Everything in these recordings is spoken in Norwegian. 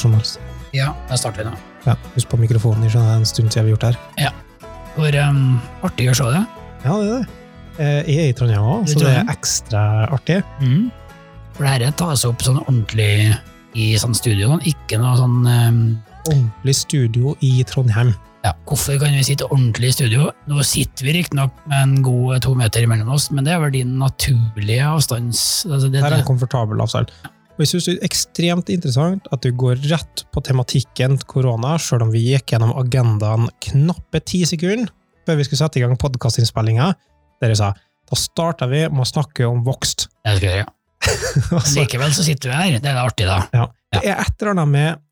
når som helst. Ja, da starter vi nå. Ja, Husk på mikrofonen, det er en stund siden vi har gjort det her. Hvor um, artig å se det. Ja, det er det. Eh, Jeg er i Trondheim òg, så det er ekstra artig. Mm. For det her tas opp sånn ordentlig i sånn studio, ikke noe sånn um, Ordentlig studio i Trondheim. ja, Hvorfor kan vi sitte ordentlig i studio? Nå sitter vi riktignok med en god to meter mellom oss, men det er vel din naturlige avstands... Altså det, Her er en komfortabel avstand. Og jeg synes det er ekstremt interessant at du går rett på tematikken korona, selv om vi gikk gjennom agendaen knappe ti sekunder før vi skulle sette i gang podkastinnspillinga, der jeg sa da starta vi med å snakke om vokst. det skal jeg gjøre. Likevel så sitter vi her. Det er artig, da. ja. Det er et eller annet med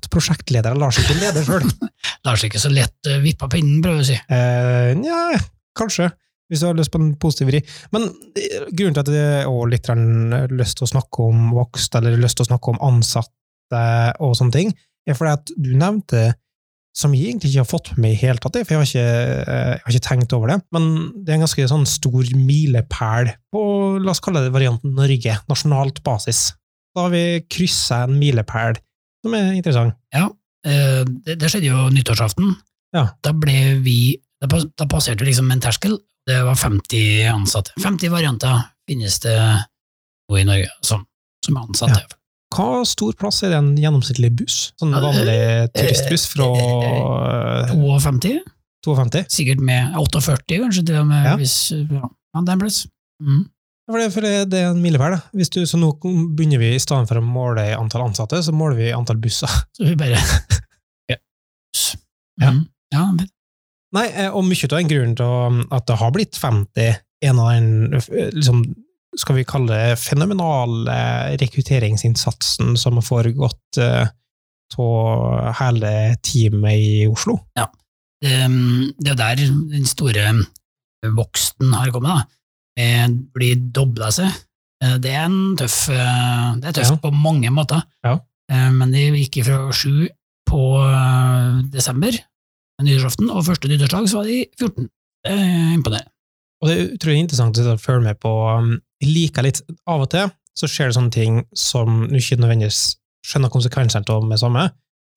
at prosjektledere lar seg ikke lede sjøl. Lar seg ikke så lett uh, vippe av pinnen, prøver vi å si. Eh, Nja, kanskje, hvis du har lyst på en positiv vri. Men eh, grunnen til at jeg òg litt grann lyst til å snakke om vokst, eller lyst til å snakke om ansatte og sånne ting, er fordi at du nevnte som jeg egentlig ikke har fått med meg i hele tatt, for jeg har, ikke, eh, jeg har ikke tenkt over det, men det er en ganske sånn stor milepæl på, la oss kalle det varianten Norge, nasjonalt basis. Da har vi kryssa en milepæl som er interessant. Ja, eh, det, skjedde jo nyttårsaften. Ja. Da ble vi da passerte vi liksom en terskel. Det var 50 ansatte. 50 varianter finnes det nå i Norge som, som er ansatte. Hva stor plass er det en gjennomsnittlig buss? Sånn vanlig turistbuss fra eh, 52, 52? sikkert med 48, kanskje til og med. Ja. Hvis, ja, ja, den plass. Mm. For det, det, er en milepæl. Så nå begynner vi, i stedet for å måle antall ansatte, så måler vi antall busser. Så vi bare Ja. Mm. ja. Nei, eh, og mye av den grunnen til at det har blitt 50, en av den eh, liksom, skal vi kalle det fenomenale rekrutteringsinnsatsen som har foregått eh, av hele teamet i Oslo. Ja, det er jo der den store voksten har kommet. da. Blir dobla seg. Eh, Det er en tøff eh, Det er tøft Ja. på mange måter. Ja. Eh, Men det gikk fra sju på eh, desember, nyttårsaften, og første nyttårsdag så var de 14. Det er imponerende. Og det er utrolig interessant å følge med på. um, Jeg liker litt Av og til så skjer det sånne ting som du ikke nødvendigvis skjønner konsekvensene av med samme.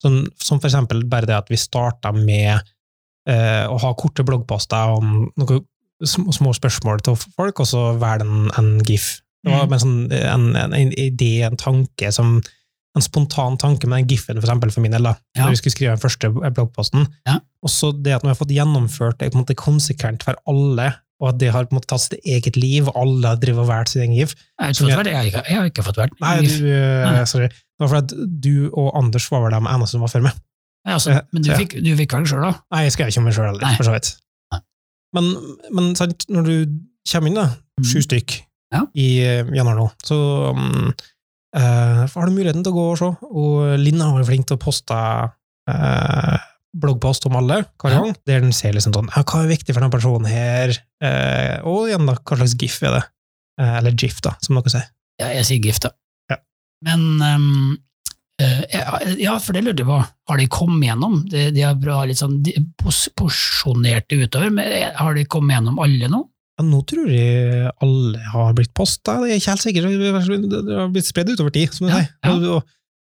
Sånn, som for eksempel bare det at vi starta med eh, å ha korte bloggposter om noen små, små spørsmål til folk, og så velge en, en gif. Det var Mm. sånn, en, en, en idé, en tanke, som en spontan tanke med den gifen, for eksempel for min del, da, Ja. når vi skulle skrive den første bloggposten. Ja. Og så det at vi har fått gjennomført det på en måte konsekvent for alle, og at det har på en måte tatt sitt eget liv, og alle har drevet og valgt sin egen gif. Jeg vært, jeg jeg har ikke fått valgt Nei, du, eh, Nei. sorry. Det var fordi du og Anders var vel de eneste som var før meg. Ja, altså, men du fikk, du fikk velge sjøl, da. Nei, jeg skrev ikke om meg sjøl heller, for så vidt. Nei. Men, men sant, når du kommer inn, da, Mm. sju stykk Ja. i eh, januar nå, så um, eh, har du muligheten til å gå og se. Og Linn har vært flink til å poste uh, bloggpost om alle hver Ja. gang, der den ser liksom sånn ja, hva er viktig for denne personen her, uh, og igjen da, hva slags gif er det? Eller gif, da, som dere sier. Ja, jeg sier gif, da. Ja. Men um ja, ja, for det lurte jeg på. Har de kommet gjennom? De, de har bra litt sånn de- det utover, men har de kommet gjennom alle nå? Ja, nå tror jeg alle har blitt posta, det er ikke helt sikkert. Det har blitt spredd utover tid, som du Ja, sier. ja.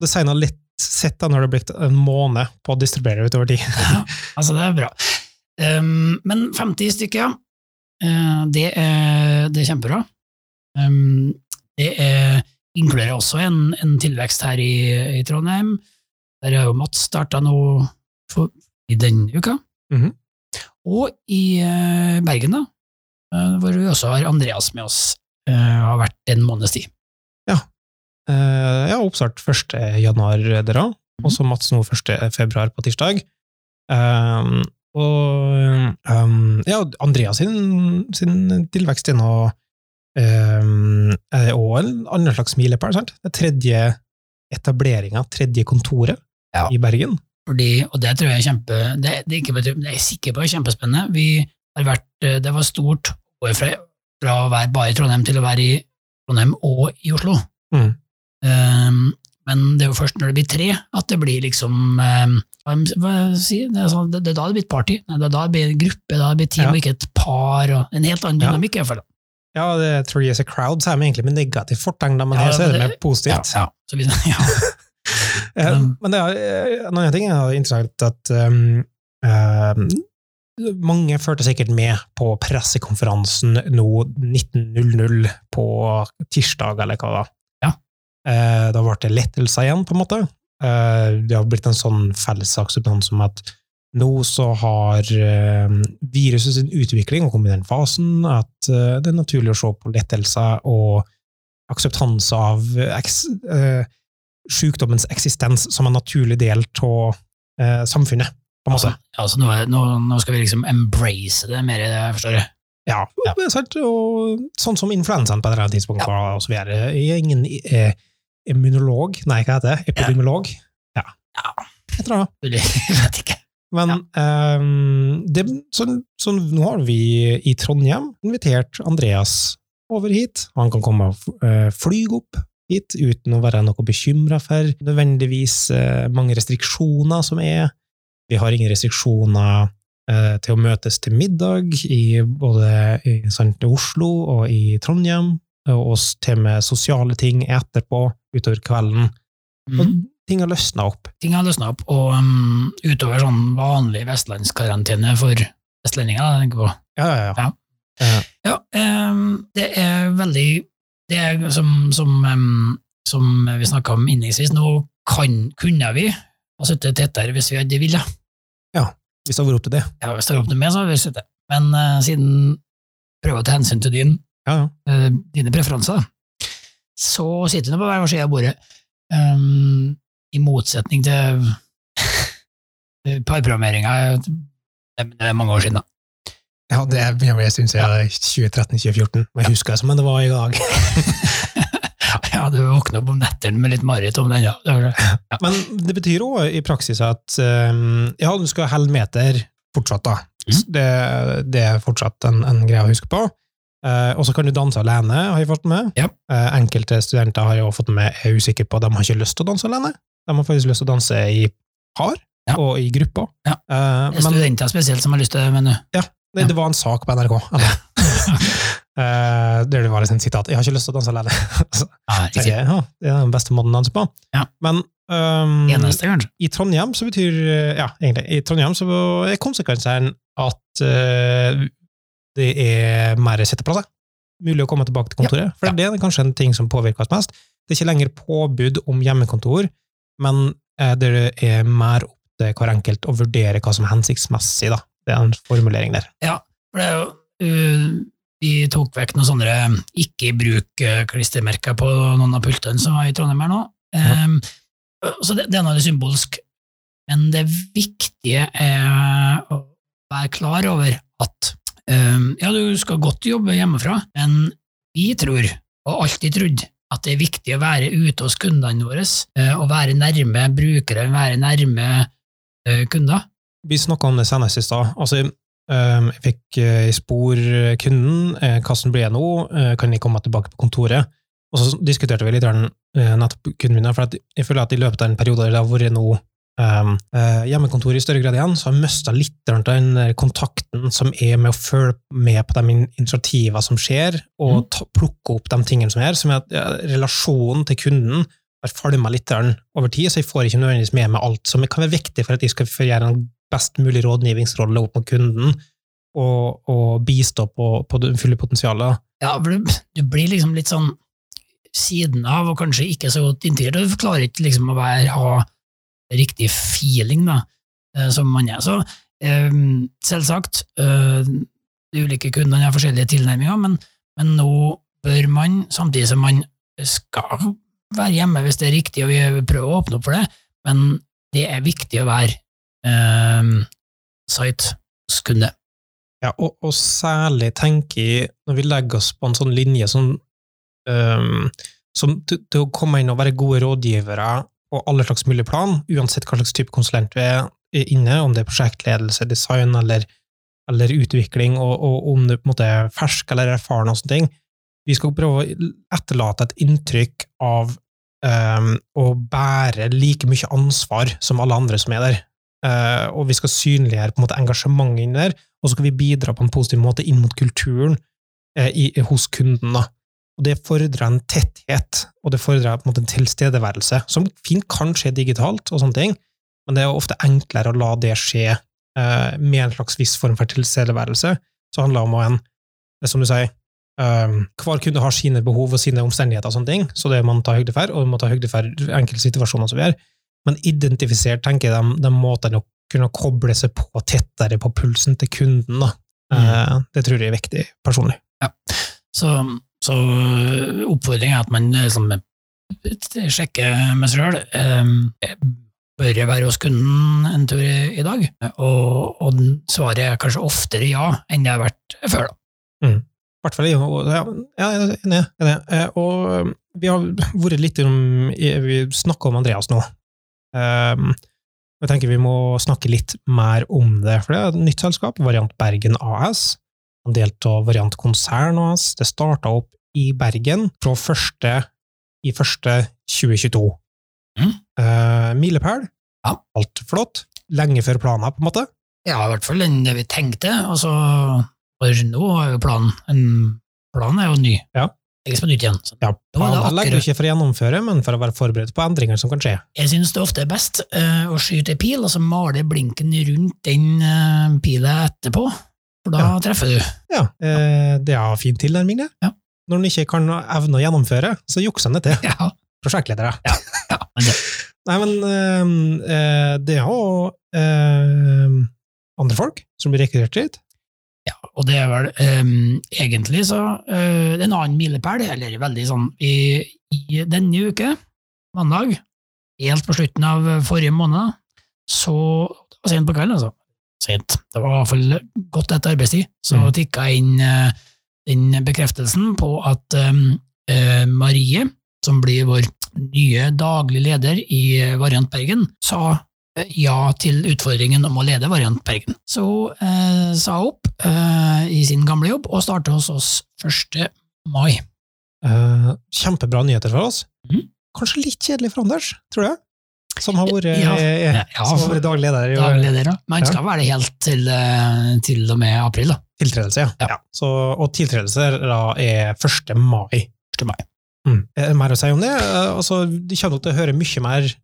Det sier litt sett da når det har blitt en måned på å distribuere utover tid. Ja, altså, det er bra. Um, men 50 stykker, ja. Uh, det, er, det er kjempebra. Um, det er, inkluderer også en, en tilvekst her i, i Trondheim. Der har jo Mats starta nå for, i denne uka. Mhm. Og i uh, Bergen, da, hvor vi også har Andreas med oss. Uh, har vært en måneds tid. Eh, ja, oppstart 1. januar dere, og så Mats nå 1. februar på tirsdag. Um, og um, ja, Andreas sin, sin tilvekst er nå um, er også en annen slags milepæl, sant? Det tredje etableringa, tredje kontoret Ja. i Bergen. Fordi, og det tror jeg er kjempe, det, det, er ikke, det er jeg sikker på er kjempespennende. Vi vært, eh, det var stort å fra, fra å være bare i Trondheim til å være i Trondheim og i Oslo. Mm. Um, men det er jo først når det blir tre at det blir liksom um, hva si, det, er sånn, det, det er da det blir et party. Det er da det blir en gruppe, da det blir team Ja. og ikke et par. Og en helt annen Ja. dynamikk, i hvert fall. Ja, det tror jeg er crowd, så er vi egentlig med negativt fortegn, men Ja, her så er det det- mer positivt. Ja, ja. Så vi, ja. Eh. Men det er, eh, en annen ting er interessant at um, eh, mange førte sikkert med på pressekonferansen nå 19.00 på tirsdag, eller hva da. Ja. Eh, da ble det lettelser igjen, på en måte. Eh, det har blitt en sånn felles akseptans om at nå så har eh, viruset sin utvikling og kommet i den fasen at eh, det er naturlig å se på lettelser og akseptanse av eks, eh, sykdommens eksistens som en naturlig del av eh, samfunnet, på en måte. Altså, altså nå, nå, nå skal vi liksom embrace det mer, jeg forstår jeg. Ja, Ja. det er sant, og sånn som influensaen på et eller annet tidspunkt var, og så videre. Er ingen eh, immunolog, nei, hva heter det? Epidemiolog? Ja. Ja. Jeg tror det. Jeg vet ikke. Men ehm, det, så, så nå har vi i Trondheim invitert Andreas over hit. Han kan komme og uh, flyge opp hit uten å være noe bekymra for nødvendigvis eh, mange restriksjoner som er. Vi har ingen restriksjoner eh, til å møtes til middag i både i, Oslo og i Trondheim, og oss til med sosiale ting etterpå utover kvelden. Og Mm. ting har løsna opp. Ting har løsna opp, og um, utover sånn vanlig vestlandskarantene for vestlendinger, tenker jeg på. Ja, ja, ja. Ja. Ja, um, det er veldig Det er som, som, um, som vi snakka om innledningsvis, nå kan, kunne vi ha sittet tettere hvis vi hadde villet. Hvis det har vært opp til det. Ja, hvis det vært opp til meg, så hadde vi sittet. Men uh, siden prøver å ta hensyn til din, Ja, ja. Uh, dine preferanser, så sitter vi på hver vår side av bordet. Um, I motsetning til parprogrammeringa det, det er mange år siden, da. Ja, det er jeg synes jeg er 2013-2014, men jeg husker det som om det var i dag. Ja, du våkner opp om nettene med litt mareritt om den, ja. Er. Men det betyr òg i praksis at um, ja, du skal holde meter fortsatt, da. Mm. Det, det er fortsatt en, en greie å huske på. Eh, og så kan du danse alene, har jeg fått med. Ja. Eh, enkelte studenter har jeg også fått med, er usikre på, de har ikke lyst til å danse alene. De har faktisk lyst til å danse i par Ja. og i grupper. Ja. Er studenter spesielt som har lyst til det, men det, det var en sak på NRK. eller? Eh, der det var liksom sitat 'Jeg har ikke lyst til å danse alene'. Ja, jeg, ja, det er den beste måten å danse på. Ja. Men um, eneste, kanskje. i Trondheim så betyr ja, egentlig, i Trondheim så er konsekvensen at uh, det er mer sitteplasser. Mulig å komme tilbake til kontoret. For det er kanskje en ting som påvirker oss mest. Det er ikke lenger påbud om hjemmekontor, men uh, det er mer opp til hver enkelt å vurdere hva som er hensiktsmessig. Da. Det er en formulering der. Ja, For det er jo Vi tok vekk noen sånne ikke i bruk-klistremerker på noen av pultene som var i Trondheim her nå. Um, så det, det er noe symbolsk. Men det viktige er å være klar over at um, ja, du skal godt jobbe hjemmefra, men vi tror, og alltid trodd, at det er viktig å være ute hos kundene våre, å og være nærme brukere, være nærme eh, kunder. Vi snakka om det senest i stad. Altså, eh, jeg fikk eh, i spor kunden. eh, Hvordan blir jeg nå? Eh, Kan jeg komme tilbake på kontoret? Og så diskuterte vi litt eh, nettopp kunden min, for at jeg føler at i løpet av en periode der det har vært noe um, eh, hjemmekontor i større grad igjen, så har jeg mista litt av den kontakten som er med å følge med på de in- initiativene som skjer, og Mm. ta, plukke opp de tingene som er, som er at relasjonen til kunden har falma litt over tid, så jeg får ikke nødvendigvis med meg alt som kan være viktig for at jeg skal gjøre en best mulig rådgivningsrolle opp mot kunden, og, og bistå på, på det fulle potensialet. Ja, du, du blir liksom litt sånn siden av, og kanskje ikke så godt integrert, du klarer ikke liksom å være, ha riktig feeling, da, eh, som man er. Så eh, selvsagt, eh, de ulike kundene har forskjellige tilnærminger, men, men nå bør man, samtidig som man skal være hjemme hvis det er riktig, og vi prøver å åpne opp for det, men det er viktig å være eh, site hos kunde. Ja, og, og særlig tenker jeg, når vi legger oss på en sånn linje som, um, som til, til å komme inn og være gode rådgivere på alle slags mulige plan, uansett hva slags type konsulent du er inne, om det er prosjektledelse, design eller, eller utvikling, og, og om det på en måte er fersk eller erfaren og sånne ting. Vi skal prøve å etterlate et inntrykk av um, å bære like mye ansvar som alle andre som er der. Eh, og vi skal synliggjøre på en måte engasjementet inni der, og så skal vi bidra på en positiv måte inn mot kulturen eh, i, hos kunden. da. Og det fordrer en tetthet, og det fordrer en måte en tilstedeværelse, som fint kan skje digitalt, og sånne ting, men det er ofte enklere å la det skje eh, med en slags viss form for tilstedeværelse. Så handler det om å en, er som du sier, eh, hver kunde har sine behov og sine omstendigheter, og sånne ting, så det må man ta høyde for, og man må ta høyde for enkelte situasjoner som vi gjør. Men identifisert tenker jeg de, de måtene å kunne koble seg på tettere på pulsen til kunden. Da. Eh, det tror jeg er viktig, personlig. Så, så oppfordringen er at man liksom, sjekker med seg sjøl. Bør jeg være hos kunden en tur i, dag? Og, og svaret er kanskje oftere ja enn det har vært før. da. I hvert fall, ja, ja, er enig. enig. Eh, Og vi har vært litt om Vi snakka om Andreas nå. Um, Jeg tenker vi må snakke litt mer om det, for det er et nytt selskap, Variant Bergen AS. En del av Variant Konsern AS. Det starta opp i Bergen fra første i første 2022. Mm. Uh, milepæl. Ja. Alt flott. Lenge før planen, på en måte. Ja, i hvert fall enn det vi tenkte. Altså, for nå er jo planen en, Planen er jo ny. Ja. Legges på nytt igjen. Så Ja, er legger du ikke for å gjennomføre, men for å være forberedt på endringer som kan skje. Jeg synes det ofte er best uh, å skyte ei pil, og så male blinken rundt den uh, pila etterpå. For da Ja. treffer du. Ja, uh, det er fin tilnærming, det. Ja. Når en ikke kan evne å gjennomføre, så jukser en det til. Ja, Prosjektledere. ja men det, Nei, men eh, eh, det er jo eh, andre folk som blir rekruttert dit. Og det er vel um, egentlig så uh, en annen milepæl, eller veldig sånn i, i denne uke, mandag, helt på slutten av forrige måned, så det var sent på kvelden, altså. Sent. Det var i hvert fall godt etter arbeidstid, så Mm. tikka inn uh, den bekreftelsen på at um, uh, Marie, som blir vår nye daglig leder i Variant Bergen, sa ja til utfordringen om å lede Variant Bergen. Så eh, sa hun opp eh, i sin gamle jobb og starta hos oss 1. mai. Eh, kjempebra nyheter for oss. Mm. Kanskje litt kjedelig for Anders, tror jeg. Som har vært, Ja, ja, ja, som har for- daglig leder i Daglig leder, da. Men Ja. han skal være det helt til, eh, til og med april, da. tiltredelse. Ja. Ja. Ja. Så, og tiltredelse da er 1. mai. 1. mai. Mm. Er det mer å si om det? Eh, Altså, de kommer nok til å høre mye mer,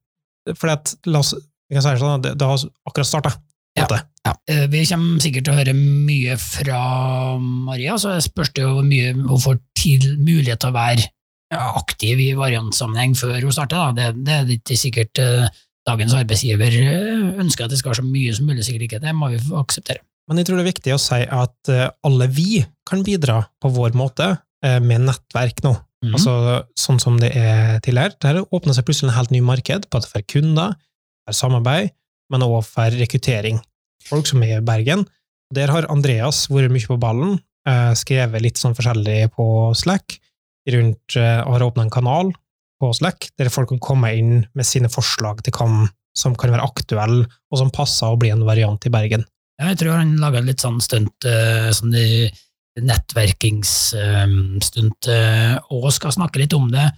for at, la oss, vi kan si det sånn, at det, det har akkurat starta. Ja. Ja. Eh, Vi kommer sikkert til å høre mye fra Maria, så det spørs det jo hvor mye hun får til mulighet til å være aktiv i variantsammenheng før hun starter. Da. Det, det er ikke sikkert eh, dagens arbeidsgiver eh, ønsker at det skal være så mye som mulig, sikkert ikke. Det må vi akseptere. Men jeg tror det er viktig å si at alle vi kan bidra på vår måte med nettverk nå. Mhm. Altså, sånn som det er tidligere. Der åpner seg plutselig en helt ny marked, både for kunder, for samarbeid, men også for rekruttering. Folk som er i Bergen. Der har Andreas vært mye på ballen, eh, skrevet litt sånn forskjellig på Slack, rundt, eh, og har åpnet en kanal på Slack, der folk kan komme inn med sine forslag til hvem som kan være aktuell, og som passer å bli en variant i Bergen. Jeg tror han laga litt sånn stunt, eh, sånn nettverkingsstunt, og skal snakke litt om det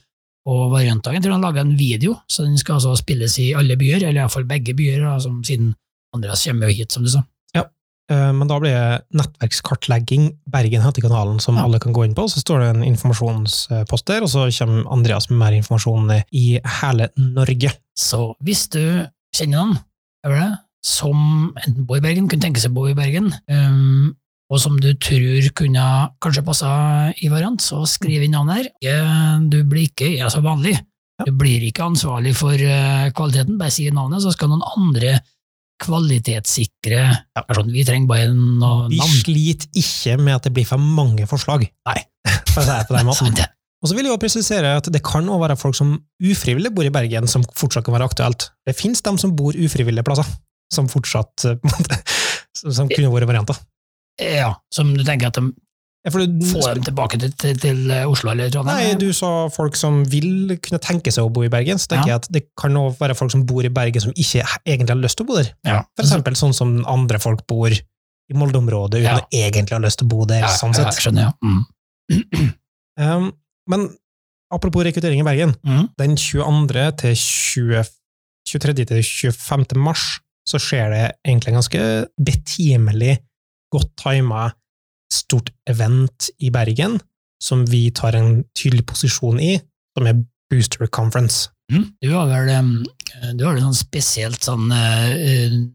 variantdagen. Jeg tror han laga en video, så den skal altså spilles i alle byer, eller iallfall begge byer, altså, siden Andreas kommer jo hit, som du sa. Ja, Men da blir det nettverkskartlegging Bergen heter kanalen, som Ja. alle kan gå inn på. Så står det en informasjonspost der, og så kommer Andreas med mer informasjon i hele Norge. Så hvis du kjenner noen er det, som enten bor i Bergen, kunne tenke seg å bo i Bergen, um, og som du tror kunne kanskje passa i variant, så skriv inn navnet her. Du blir ikke jeg så vanlig. Du blir ikke ansvarlig for eh, kvaliteten, bare si navnet, så skal noen andre kvalitetssikre personer. Vi trenger bare noe Vi sliter ikke med at det blir for mange forslag. Nei. For å si det på den måten. Og så vil jeg jo presisere at det kan også være folk som ufrivillig bor i Bergen, som fortsatt kan være aktuelt. Det finnes dem som bor ufrivillige plasser, som fortsatt eh, en som kunne vært varianter. Ja, som du tenker at de Ja, du- får dem tilbake til, til, til Oslo eller Trondheim? Nei, du sa folk som vil kunne tenke seg å bo i Bergen, så tenker Ja. jeg at det kan òg være folk som bor i Bergen som ikke egentlig har lyst til å bo der. Ja. For eksempel sånn som andre folk bor i Molde-området uten Ja. å egentlig ha lyst til å bo der, ja, sånn ja, sett. skjønner jeg. Mm. Um, men apropos rekruttering i Bergen, Mm. den 22. til 20, 23. til 25. mars så skjer det egentlig en ganske betimelig, godt tima, stort event i Bergen, som vi tar en tydelig posisjon i, som er Booster Conference. Mm. Du har vel du har sånn spesielt sånn,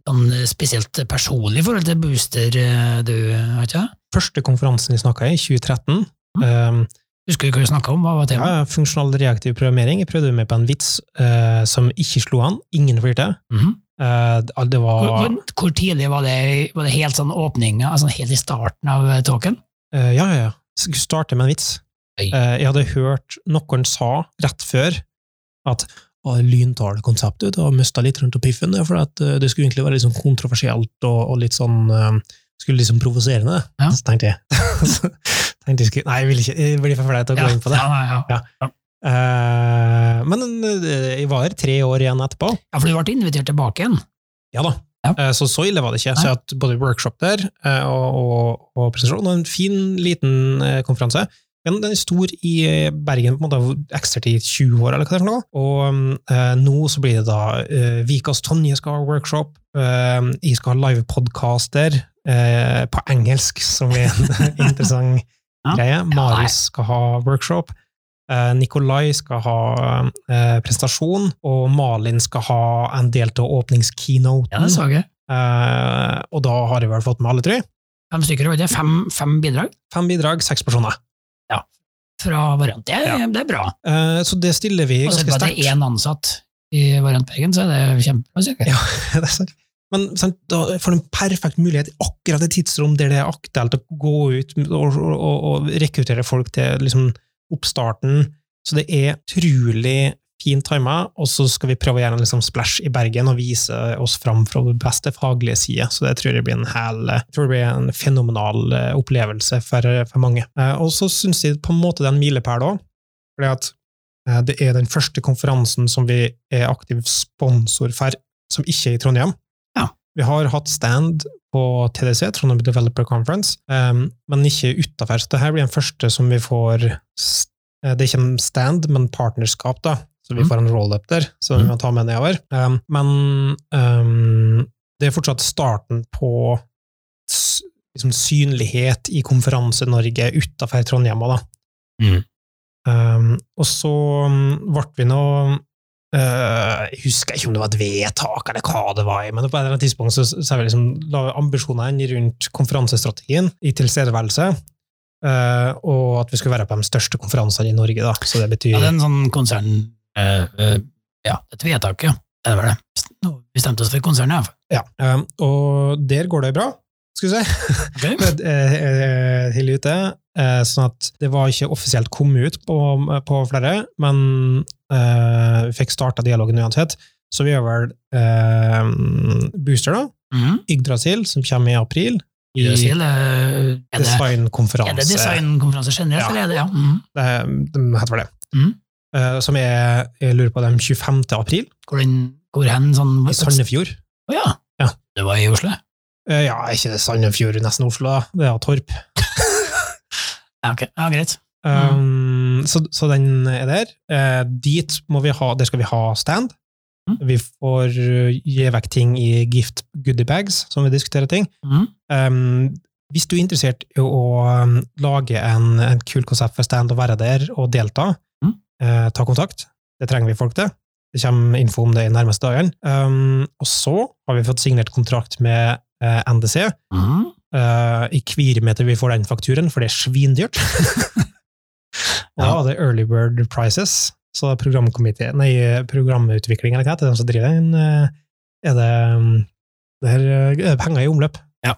sånn spesielt personlig forhold til booster, uh, du, har ikke det? Første konferansen vi snakka i, 2013. Mm. Um, Husker du hva vi snakka om? Hva var ja, temaet? funksjonal reaktiv programmering. Jeg prøvde meg på en vits uh, som ikke slo an. Ingen flirte. Mhm. Uh, det var hvor, hvor, tidlig var det, var det helt sånn åpning, altså helt i starten av eh, talken? uh, Ja, ja, ja. Skulle starte med en vits. Uh, jeg hadde hørt noen sa rett før at å, lyntalekonsept har mista litt rundt piffen, for er at uh, det skulle egentlig være litt sånn kontroversielt og, og litt sånn Skulle liksom provoserende. Ja. Så tenkte jeg. Tenkte jeg skulle, nei, jeg vil ikke, jeg blir for flau til å gå inn på det. Ja, ja, ja. Eh, men eh, jeg var tre år igjen etterpå. ja, for du ble invitert tilbake igjen. Ja da. Ja. Eh, så så ille var det ikke. Så jeg hadde både workshop der og, og, og presentasjon, og en fin, liten konferanse. Den, den er stor i Bergen, på en måte ekstra til 20 år, eller hva det er for noe. Og eh, nå så blir det da Vikas Tonje skal ha workshop, eh, jeg skal ha livepodcaster eh, på engelsk, som er en interessant Ja. greie. Marius skal ha workshop. Eh, Nikolai skal ha eh, presentasjon, og Malin skal ha en del til åpningskeynoten. Ja, det så jeg. Eh, og da har jeg vel fått med alle tre. Fem stykker, var det? Fem, fem bidrag Fem bidrag, seks personer. fra Variant. Det, er- Ja. det er bra. Eh, så det stiller vi Og så ganske er det én ansatt i Variant Bergen, så er det kjempebra. Ja. det er sant. Men sant, da får du en perfekt mulighet i akkurat det tidsrom der det er aktuelt å gå ut og, og, og rekruttere folk til liksom, oppstarten. Så det er utrolig fint tima, og så skal vi prøve å gjøre en liksom, splash i Bergen og vise oss fram fra vår beste faglige side. Så det tror jeg blir en, hel, tror det blir en fenomenal eh, opplevelse for, for mange. Eh, Og så syns jeg på en måte det er en milepæl òg, fordi at eh, det er den første konferansen som vi er aktiv sponsor for, som ikke er i Trondheim. Vi har hatt stand på TDC, Trondheim Developer Conference, um, men ikke utafor. Så dette blir den første som vi får eh, Det er ikke en stand, men partnerskap, da. Så vi Mm. får en roll-up der, som vi Mm. må ta med nedover. Um, men um, det er fortsatt starten på liksom, synlighet i Konferanse-Norge utafor Trondheim. Da. Mm. Um, og så ble vi nå eh, Jeg husker ikke om det var et vedtak eller hva det var, i, men på et eller annet tidspunkt så, så vi liksom la ambisjonene rundt konferansestrategien i tilstedeværelse, Uh, og at vi skulle være på de største konferansene i Norge. Da. Så det betyr Ja, det er en sånn konsern Uh, Ja, et vedtak, ja. Det var det. Bestemte oss for konsern, ja. Ja, um, og der går det bra, skal vi si. Ok. Med, eh, tidlig ute, eh, sånn at det var ikke offisielt kommet ut på, på flere, men uh, vi fikk starta dialogen uansett. Så vi gjør vel uh, Booster, da. Mm. Yggdrasil, som kommer i april. I eh, er det, er designkonferanse. designkonferanse generelt, Ja. eller er det ja? Mm. Det, de heter vel det. Mm. Uh, som er, jeg lurer på, den 25. april, Hvor, den, hvor hen sånn i Sandefjord. Å ja. Ja. Det var i Oslo? Eh, ja, er ikke det Sandefjord, nesten Oslo, da? Det er Torp. Ja, ok. Ja, greit. Um, så, så den er der. Uh, dit må vi ha, der skal vi ha stand. Mm. Vi får uh, gi vekk ting i gift goodie bags, som vi diskuterer ting. Mm. Um, hvis du er interessert i å um, lage en, en kul konsept for stand og være der og delta, eh, ta kontakt. Det trenger vi folk til. Det kommer info om det i nærmeste dagene. Um, og så har vi fått signert kontrakt med eh, NDC. Mm. Eh, I kvir vi får den fakturen, for det er svindyrt. og da Ja. var det Early Bird Prices, så programkomité, nei, programutvikling eller hva heter de som driver den, uh, er det, um, det er, det penger i omløp. Ja.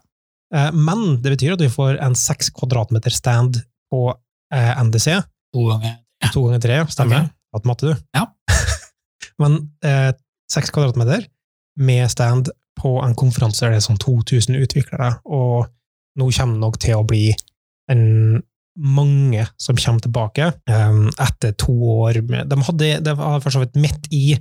Eh, men det betyr at vi får en seks kvadratmeter stand på uh, NDC, To ganger. to ganger tre, stemmer. Okay. At matte, du. Ja. men seks kvadratmeter med stand på en konferanse der det er sånn 2000 utviklere, og nå kommer det nok til å bli en mange som kommer tilbake um, etter to år med De hadde det var for så vidt midt i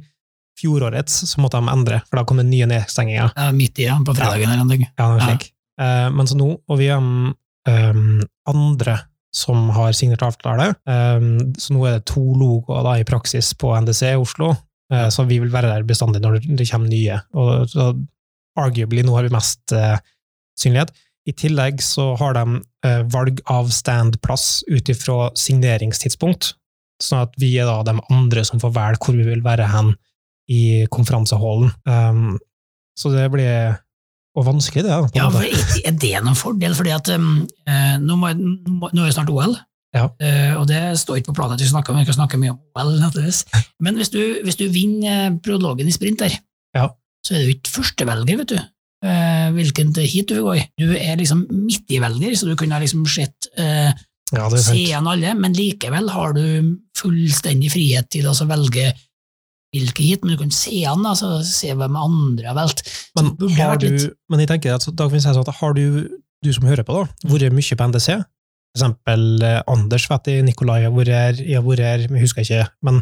fjorårets, så måtte de endre, for da kom det nye nedstenginger. Ja, midt i, ja, på fredagen eller noe. Ja, Ja. Eh, men så nå, og vi er um, andre som har signert avtale, um, så nå er det to logoer da, i praksis på NDC i Oslo, uh, så vi vil være der bestandig når det kommer nye. Og så arguably nå har vi mest eh, synlighet. I tillegg så har de eh, valg av standplass ut ifra signeringstidspunkt, sånn at vi er da de andre som får velge hvor vi vil være hen i konferansehallen. Um, så det blir og vanskelig, det. Ja, for er- det noen fordel? Fordi at um, eh, nå, må, nå er det snart OL, Ja. uh, og det står ikke på planen at vi snakker, om, vi kan snakke mye om OL. naturligvis. Men hvis du, hvis du vinner prologen i sprint der, Ja. Så er du ikke førstevelger, vet du. Eh, hvilken heat du vil gå i. Du er liksom midtivelger, så du kunne liksom sett eh, Ja, se igjen alle, men likevel har du fullstendig frihet til å velge hvilke hit, men du kan se an, altså, se hvem andre har valgt. Men, har du, litt- men jeg tenker at, da kan vi si at har du, du som hører på, da, vært mye på NDC? For eksempel eh, Anders vet jeg, Nikolai har vært her, jeg har vært her, jeg husker ikke, men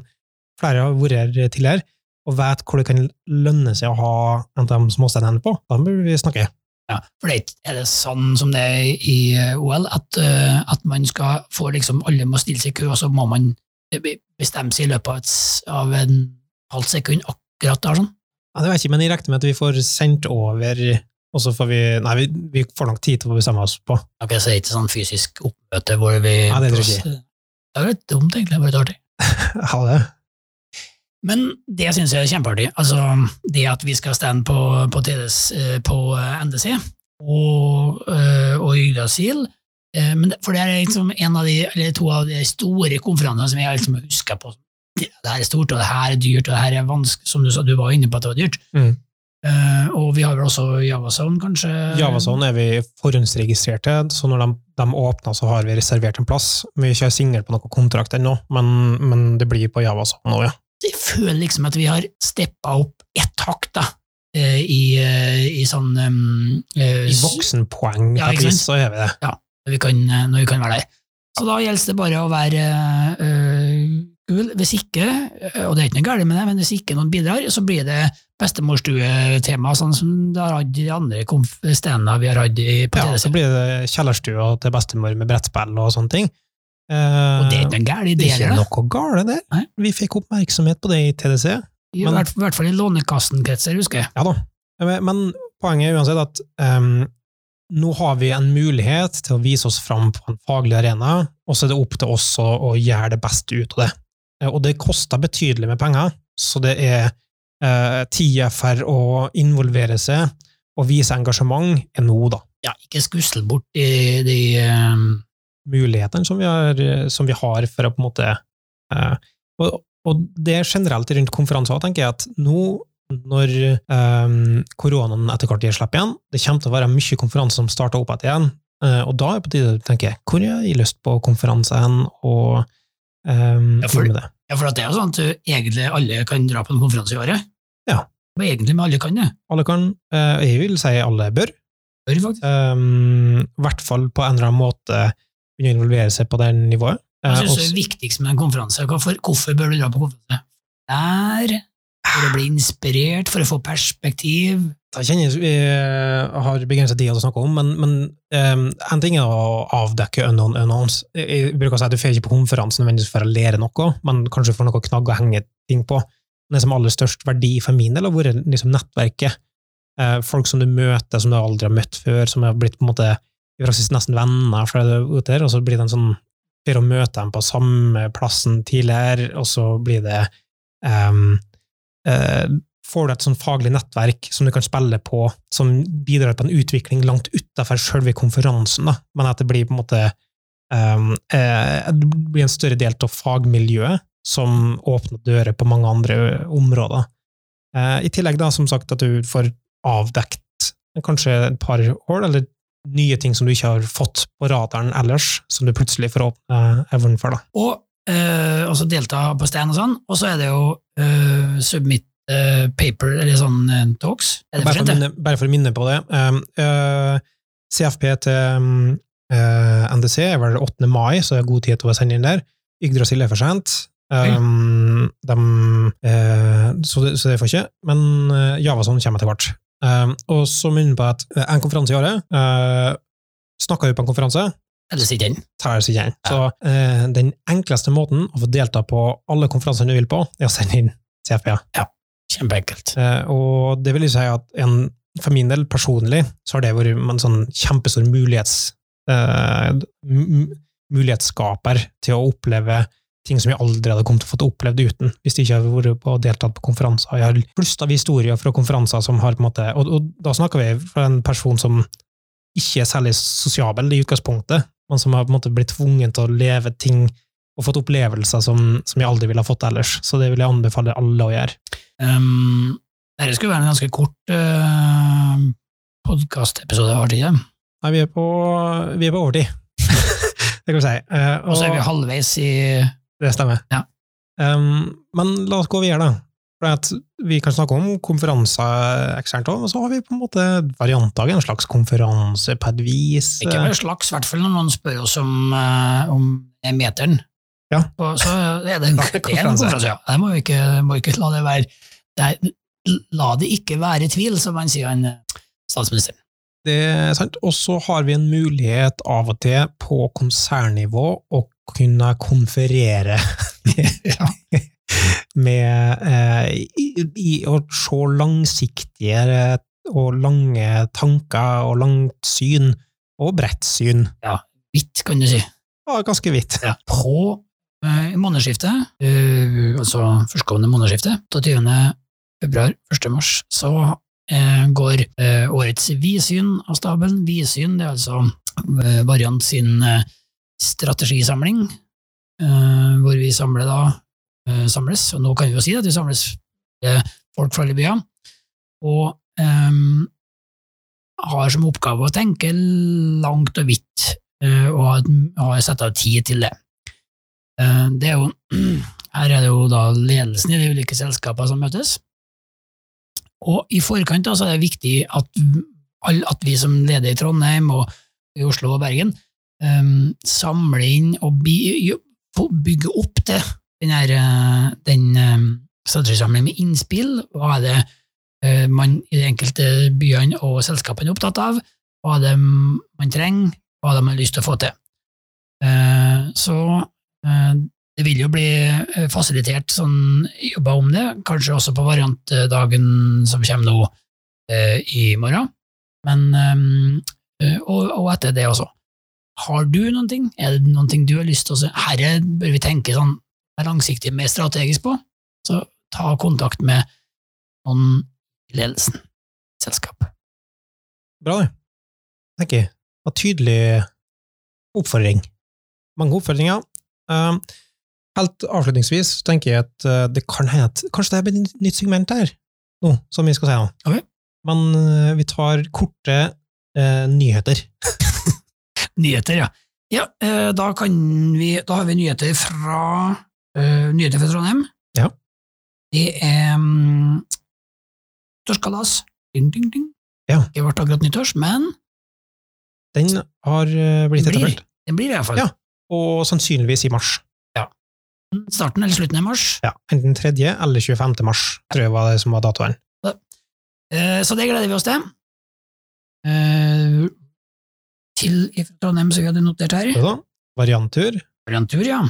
flere har vært her tidligere, og vet hvor det kan lønne seg å ha en av de småstedene på. Da bør vi snakke. Ja, for det er det sånn som det er i eh, OL, at, eh, at man skal få liksom, alle må stille seg i kø, og så må man bestemme seg i løpet av, et, en halvt sekund akkurat der, sånn? Ja, det vet jeg ikke, men jeg regner med at vi får sendt over, og så får vi, nei, vi, vi får nok tid til å bestemme oss på. Ok, så det er ikke sånn fysisk oppmøte hvor vi Nei, det tror jeg ikke. Det er litt dumt, egentlig. Det var litt artig. Ha det. Men det syns jeg er kjempeartig. Altså, det at vi skal stande på, på, TDS, eh, på eh, NDC og, eh, og Yggdrasil For det er liksom en av de, eller to av de store konferansene som jeg liksom husker på. Det her er stort, og det her er dyrt, og det her er vanskelig, som du sa, du var inne på at det var dyrt. Mm. Uh, og vi har vel også Javazone, kanskje? Javason er vi forhåndsregistrerte, så når de, de åpner, så har vi reservert en plass. Vi er ikke signert på noen kontrakt ennå, men, men det blir på Javason nå, ja. Jeg føler liksom at vi har steppa opp ett hakk, da, eh, i, eh, i sånn um, I voksenpoeng Ja, så gjør vi det. når vi kan, når vi kan være der. Så da gjelder det bare å være uh, kul. Hvis ikke, og det er ikke noe galt med det, men hvis ikke noen bidrar, så blir det bestemorstue-tema, sånn som det har hatt i de andre konf- vi har hatt i- på Ja, så blir det kjellerstua til bestemor med brettspill og sånne ting. Eh, og det er ikke noe galt i det det, er noe gale der. Nei. Vi fikk oppmerksomhet på det i TDC. I men- hvert, i hvert fall i Lånekassen-kretser, husker jeg. Ja da. Men- Men poenget er uansett at um, nå har vi en mulighet til å vise oss fram på en faglig arena, og så er det opp til oss å, å gjøre det beste ut av det. Eh, Og det koster betydelig med penger, så det er eh, tida for å involvere seg og vise engasjement er nå, da. Ja, ikke skussel bort de, de øh, Mulighetene som vi har, som vi har for å på en måte eh, og, og det er generelt rundt konferanser, tenker jeg at nå når eh, koronaen etter hvert gir slipp igjen, det kommer til å være mye konferanser som starter opp igjen, eh, og da er det på tide å tenke hvor har jeg lyst på konferanse hen, og um, Ja, for- med det. Ja, for det er jo sånn at egentlig alle kan dra på en konferanse i året. Ja. Men egentlig med alle kan det. Alle kan, eh, jeg vil si alle bør, Bør faktisk. um, i hvert fall på en eller annen måte begynne å involvere seg på det nivået. Jeg synes syns du er viktigst med en konferanse? Hvorfor, bør du dra på konferanse? Der, for å bli inspirert, for å få perspektiv. Jeg kjenner vi har begrenset tid å snakke om, men, men um, en ting er å avdekke unknown unknowns. Jeg bruker å si at du får ikke på konferansen nødvendigvis for å lære noe, men kanskje for noe knagg å henge ting på. Det som aller størst verdi for min del har vært liksom nettverket. Eh, folk som du møter som du aldri har møtt før, som har blitt på en måte i praksis nesten venner fra det ute her, og så blir det en sånn for å møte dem på samme plassen tidligere, og så blir det um, uh, får du et sånn faglig nettverk som du kan spille på, som bidrar på en utvikling langt utenfor selve konferansen, da. men at det blir på en måte um, uh, det blir en større del av fagmiljøet som åpner dører på mange andre områder. Uh, I tillegg da, som sagt, at du får avdekt kanskje et par år, eller nye ting som du ikke har fått på radaren ellers, som du plutselig får åpne evnen for. da. Og eh, også delta på stand og sånn. Og så er det jo eh, submit eh, paper, eller sånn eh, talks. Er det Bare for minne, bare for å minne på det. Um, eh, CFP til um, eh, NDC er vel 8. mai, så det er god tid til å sende inn der. Yggdrasil er for sent. Um, de, eh, så, det, så det får ikke. Men uh, Javason kommer etter hvert. Um, og så minner på at eh, en konferanse i året uh, Snakker du på en konferanse, Eller sitter den? det seg igjen. Så uh, den enkleste måten å få delta på alle konferansene du vil på, er å sende inn CFP. Kjempeenkelt. Uh, og det vil jo si at en for min del, personlig, så har det vært en sånn kjempestor mulighets, uh, mulighetsskaper til å oppleve ting som jeg aldri hadde kommet til å fått opplevd uten, hvis de ikke hadde vært på og deltatt på konferanser. Jeg har flust av historier fra konferanser som har på en måte, og, og da snakker vi fra en person som ikke er særlig sosiabel i utgangspunktet, men som har på en måte blitt tvunget til å leve ting og fått opplevelser som, som jeg aldri ville ha fått ellers. Så det vil jeg anbefale alle å gjøre. Um, dette skulle være en ganske kort uh, podkastepisode, var det ikke? Nei, vi er på, vi er på overtid. det kan vi si. Eh, Og så er vi halvveis i Det stemmer. Ja. Um, men la oss gå videre, da. For at vi kan snakke om konferanser eksternt òg, men så har vi på en måte varianter en slags konferanse på et vis. Ikke med slags, i hvert fall når noen spør oss om, uh, om meteren. Ja. Og så er det, er det er en konferanse. konferanse, ja. Det må vi ikke, må ikke la det være det er, La det ikke være tvil, som han sier, han eh, statsministeren. Det er sant. Og så har vi en mulighet av og til på konsernnivå å kunne konferere med, med eh, i, i å se langsiktige og lange tanker og langt syn, og bredt syn. Ja, hvitt, kan du si. Ja, ganske hvitt. Ja. På eh, månedsskiftet, eh, altså førstkommende månedsskifte, 28. februar, 1. mars, så eh, går eh, årets vidsyn av stabelen. Vidsyn det er altså eh, Variant sin eh, strategisamling, eh, hvor vi samler da, eh, samles, og nå kan vi jo si at vi samles folk fra alle byene, og um, har som oppgave å tenke langt og vidt og har- satt av tid til det. Det er jo, her er det jo da ledelsen i de ulike selskapene som møtes. Og i forkant da, så er det viktig at, at vi som leder i Trondheim og i Oslo og Bergen um, samle inn og by, bygge opp til den, her, eh, den um, strategisamlingen med innspill. Hva er det uh, man i de enkelte byene og selskapene er opptatt av? Hva er det man trenger? Hva er det man har lyst til å få til? Uh, Så uh, det vil jo bli fasilitert sånn jobba om det, kanskje også på variantdagen som kommer nå i morgen, men eh, og, og etter det også. Har du noen ting? Er det noen ting du har lyst til å se? Herre bør vi tenke sånn langsiktig, mer strategisk på, så ta kontakt med noen i ledelsen, selskap. Bra, det. Tenker jeg. En tydelig oppfordring. Mange oppfordringer. Um, helt avslutningsvis tenker jeg at uh, det kan hende at kanskje det blir et nytt segment her, nå, som vi skal si nå. Okay. Men uh, vi tar korte uh, nyheter. Nyheter, ja. Ja, eh, da kan vi Da har vi nyheter fra eh, Nyheter fra Trondheim. Ja. Det er um, nyttårskalas. Ding, ding, ding. Ja. Det ble akkurat nyttårs, men Den har uh, blitt etablert. den blir i hvert fall. Ja. Og sannsynligvis i mars. Ja. Starten eller slutten i mars. Ja, Enten 3. eller 25. mars, tror jeg var det som var datoen. Eh, så det gleder vi oss til. Til ifra Trondheim, som vi hadde notert her. Ja, da. Varianttur. Variantur, ja.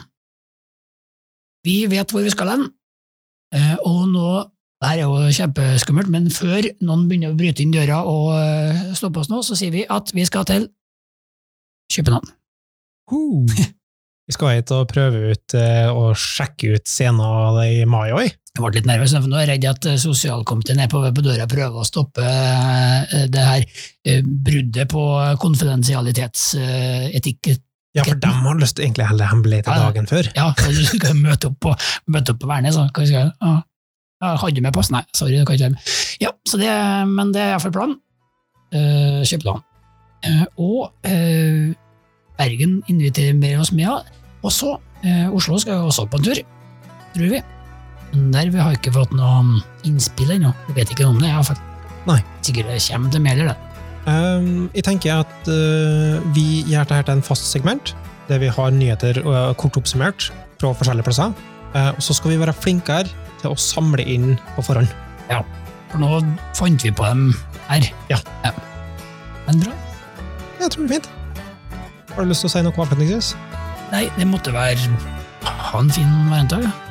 Vi vet hvor vi skal hen, Eh, og nå det her er jo kjempeskummelt, men før noen begynner å bryte inn døra og eh, stoppe oss nå, så sier vi at vi skal til København. Vi skal hit og prøve ut eh, og sjekke ut scener i mai òg. Jeg ble litt nervøs, for nå er jeg redd at eh, sosialkomiteen er på på døra og prøver å stoppe eh, det her eh, bruddet på konfidensialitetsetikk. Ja, for de har lyst til egentlig å holde hemmelig til dagen før. Ja, du skal møte opp på, møte opp på Værnes. så Hva skal jeg? Ja. Ja, hadde du med pass? Nei, sorry, det kan ikke være med. Ja, så det, men det er iallfall planen. Uh. Eh, og eh, Bergen inviterer oss med. ja. Og så eh, Oslo skal jo også på en tur, tror vi. Men der vi har ikke fått noe innspill ennå. Vi vet ikke noe om det, iallfall. Nei. Sikkert det kommer til mailer, det. Um, jeg tenker at uh, vi gjør dette til en fast segment, der vi har nyheter uh, kort oppsummert fra forskjellige plasser. Uh, og så skal vi være flinkere til å samle inn på forhånd. Ja, For nå fant vi på dem her. Ja. Men bra. Jeg tror det blir fint. Har du lyst til å si noe avslutningsvis? Nei, det måtte være Ha en fin variantdag. Ja.